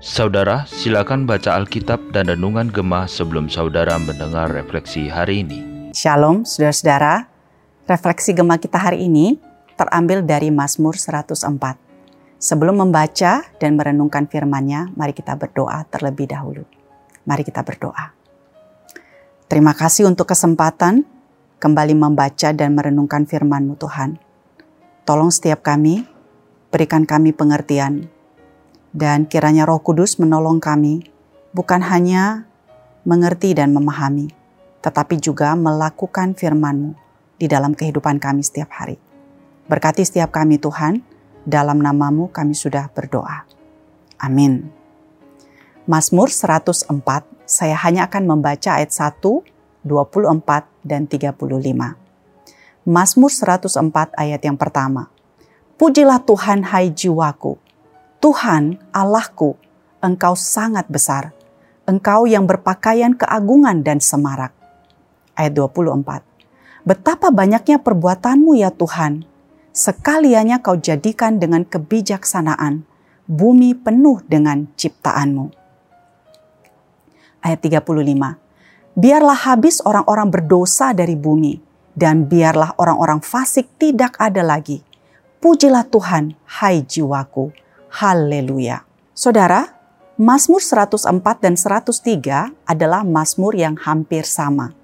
Saudara, silakan baca Alkitab dan Renungan Gemah sebelum saudara mendengar refleksi hari ini. Shalom, saudara-saudara. Refleksi Gemah kita hari ini terambil dari Mazmur 104. Sebelum membaca dan merenungkan firman-Nya, mari kita berdoa terlebih dahulu. Mari kita berdoa. Terima kasih untuk kesempatan kembali membaca dan merenungkan firman-Mu Tuhan. Tolong setiap kami, berikan kami pengertian, dan kiranya Roh Kudus menolong kami bukan hanya mengerti dan memahami, tetapi juga melakukan firman-Mu di dalam kehidupan kami setiap hari. Berkati setiap kami Tuhan, dalam namamu kami sudah berdoa. Amin. Mazmur 104, saya hanya akan membaca ayat 1, 24, dan 35. Mazmur 104 ayat yang pertama. Pujilah Tuhan hai jiwaku, Tuhan Allahku, Engkau sangat besar. Engkau yang berpakaian keagungan dan semarak. Ayat 24. Betapa banyaknya perbuatanmu ya Tuhan. Sekaliannya kau jadikan dengan kebijaksanaan. Bumi penuh dengan ciptaanmu. Ayat 35. Biarlah habis orang-orang berdosa dari bumi, dan biarlah orang-orang fasik tidak ada lagi. Pujilah Tuhan, hai jiwaku Haleluya. Saudara, Mazmur 104 dan 103 adalah Mazmur yang hampir sama.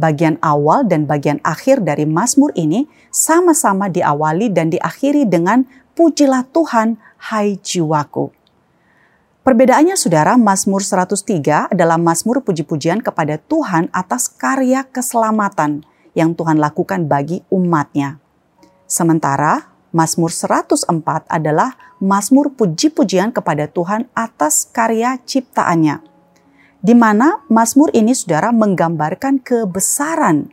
Bagian awal dan bagian akhir dari Mazmur ini sama-sama diawali dan diakhiri dengan pujilah Tuhan, hai jiwaku. Perbedaannya saudara, Mazmur 103 adalah Mazmur puji-pujian kepada Tuhan atas karya keselamatan yang Tuhan lakukan bagi umatnya. Sementara Mazmur 104 adalah Mazmur puji-pujian kepada Tuhan atas karya ciptaannya. Di mana Mazmur ini saudara menggambarkan kebesaran,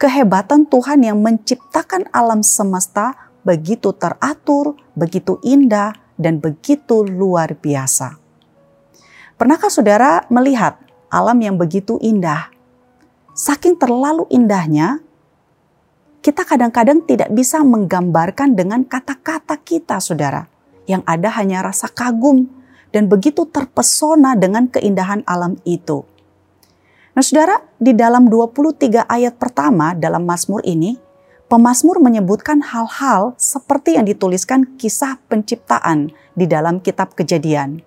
kehebatan Tuhan yang menciptakan alam semesta begitu teratur, begitu indah, dan begitu luar biasa. Pernahkah saudara melihat alam yang begitu indah? Saking terlalu indahnya, kita kadang-kadang tidak bisa menggambarkan dengan kata-kata kita, saudara. Yang ada hanya rasa kagum dan begitu terpesona dengan keindahan alam itu. Nah saudara, di dalam 23 ayat pertama dalam Mazmur ini, pemazmur menyebutkan hal-hal seperti yang dituliskan kisah penciptaan di dalam kitab kejadian.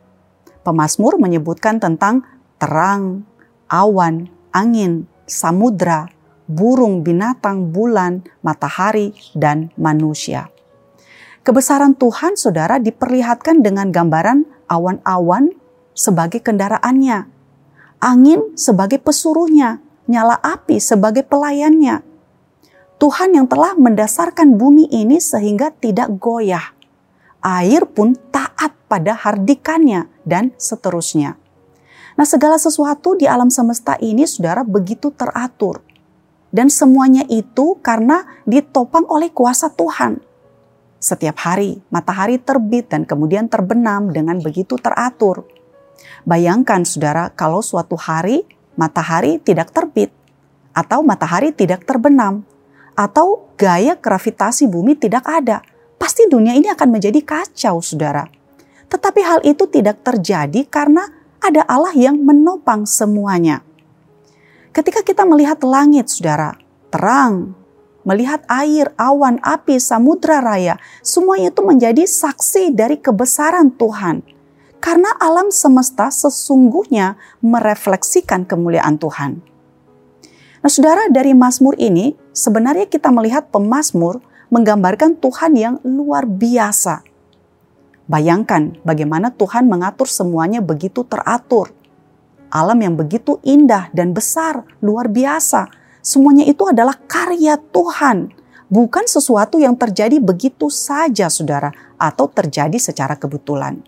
Pemazmur menyebutkan tentang terang, awan, angin, samudra, burung, binatang, bulan, matahari, dan manusia. Kebesaran Tuhan, saudara, diperlihatkan dengan gambaran awan-awan sebagai kendaraannya, angin sebagai pesuruhnya, nyala api sebagai pelayannya. Tuhan yang telah mendasarkan bumi ini sehingga tidak goyah. Air pun taat pada hardikannya dan seterusnya. Nah segala sesuatu di alam semesta ini saudara begitu teratur. Dan semuanya itu karena ditopang oleh kuasa Tuhan. Setiap hari matahari terbit dan kemudian terbenam dengan begitu teratur. Bayangkan saudara kalau suatu hari matahari tidak terbit atau matahari tidak terbenam atau gaya gravitasi bumi tidak ada. Pasti dunia ini akan menjadi kacau saudara. Tetapi hal itu tidak terjadi karena ada Allah yang menopang semuanya. Ketika kita melihat langit, saudara, terang, melihat air, awan, api, samudra raya, semuanya itu menjadi saksi dari kebesaran Tuhan. Karena alam semesta sesungguhnya merefleksikan kemuliaan Tuhan. Nah, saudara, dari Mazmur ini sebenarnya kita melihat pemazmur menggambarkan Tuhan yang luar biasa. Bayangkan bagaimana Tuhan mengatur semuanya begitu teratur alam yang begitu indah dan besar, luar biasa. Semuanya itu adalah karya Tuhan, bukan sesuatu yang terjadi begitu saja, saudara, atau terjadi secara kebetulan.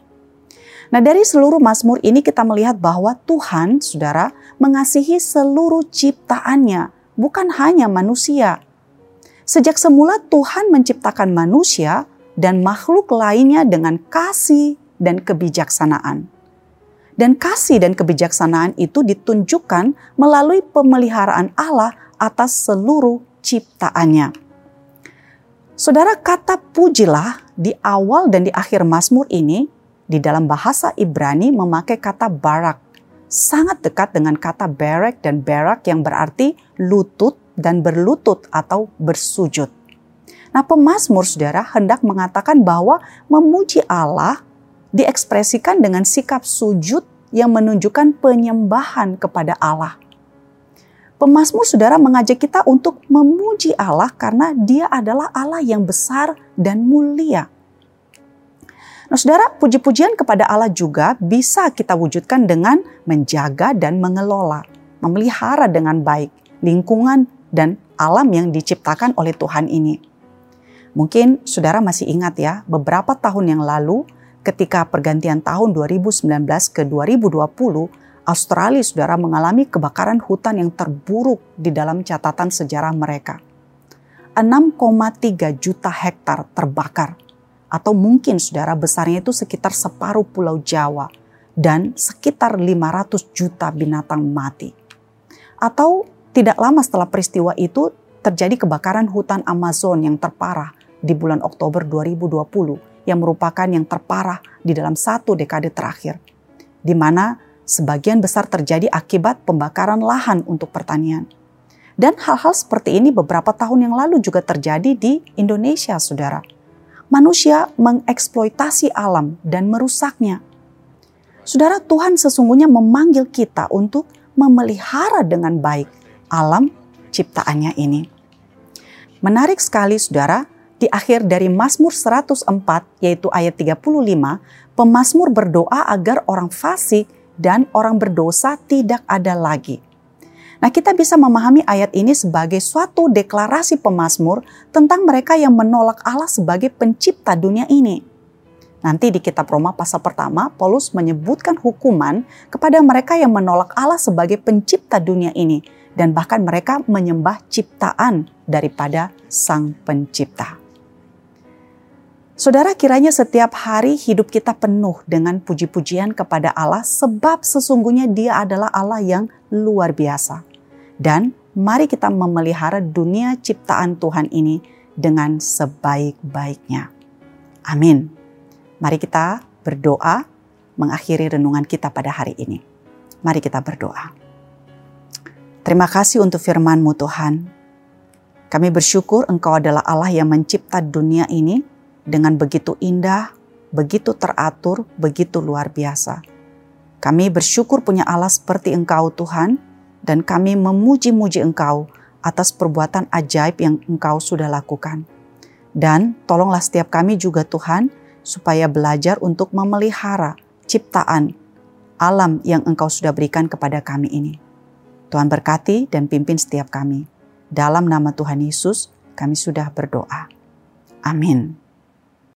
Nah, dari seluruh Mazmur ini kita melihat bahwa Tuhan, saudara, mengasihi seluruh ciptaannya, bukan hanya manusia. Sejak semula Tuhan menciptakan manusia dan makhluk lainnya dengan kasih dan kebijaksanaan. Dan kasih dan kebijaksanaan itu ditunjukkan melalui pemeliharaan Allah atas seluruh ciptaannya. Saudara kata pujilah di awal dan di akhir Mazmur ini di dalam bahasa Ibrani memakai kata barak. Sangat dekat dengan kata berek dan berak yang berarti lutut dan berlutut atau bersujud. Nah pemazmur saudara hendak mengatakan bahwa memuji Allah diekspresikan dengan sikap sujud yang menunjukkan penyembahan kepada Allah. Pemazmur saudara mengajak kita untuk memuji Allah karena dia adalah Allah yang besar dan mulia. Nah saudara, puji-pujian kepada Allah juga bisa kita wujudkan dengan menjaga dan mengelola, memelihara dengan baik lingkungan dan alam yang diciptakan oleh Tuhan ini. Mungkin saudara masih ingat ya, beberapa tahun yang lalu ketika pergantian tahun 2019 ke 2020, Australia saudara mengalami kebakaran hutan yang terburuk di dalam catatan sejarah mereka. 6,3 juta hektar terbakar atau mungkin saudara besarnya itu sekitar separuh pulau Jawa dan sekitar 500 juta binatang mati. Atau tidak lama setelah peristiwa itu terjadi kebakaran hutan Amazon yang terparah di bulan Oktober 2020 yang merupakan yang terparah di dalam satu dekade terakhir. Di mana sebagian besar terjadi akibat pembakaran lahan untuk pertanian. Dan hal-hal seperti ini beberapa tahun yang lalu juga terjadi di Indonesia, saudara. Manusia mengeksploitasi alam dan merusaknya. Saudara, Tuhan sesungguhnya memanggil kita untuk memelihara dengan baik alam ciptaannya ini. Menarik sekali, saudara, di akhir dari Mazmur 104, yaitu ayat 35, pemazmur berdoa agar orang fasik dan orang berdosa tidak ada lagi. Nah, kita bisa memahami ayat ini sebagai suatu deklarasi pemazmur tentang mereka yang menolak Allah sebagai pencipta dunia ini. Nanti di kitab Roma pasal pertama, Paulus menyebutkan hukuman kepada mereka yang menolak Allah sebagai pencipta dunia ini dan bahkan mereka menyembah ciptaan daripada Sang Pencipta. Saudara kiranya setiap hari hidup kita penuh dengan puji-pujian kepada Allah sebab sesungguhnya dia adalah Allah yang luar biasa. Dan mari kita memelihara dunia ciptaan Tuhan ini dengan sebaik-baiknya. Amin. Mari kita berdoa mengakhiri renungan kita pada hari ini. Mari kita berdoa. Terima kasih untuk firman-Mu Tuhan. Kami bersyukur Engkau adalah Allah yang mencipta dunia ini dengan begitu indah, begitu teratur, begitu luar biasa. Kami bersyukur punya Allah seperti Engkau Tuhan, dan kami memuji-muji Engkau atas perbuatan ajaib yang Engkau sudah lakukan. Dan tolonglah setiap kami juga Tuhan, supaya belajar untuk memelihara ciptaan alam yang Engkau sudah berikan kepada kami ini. Tuhan berkati dan pimpin setiap kami. Dalam nama Tuhan Yesus, kami sudah berdoa. Amin.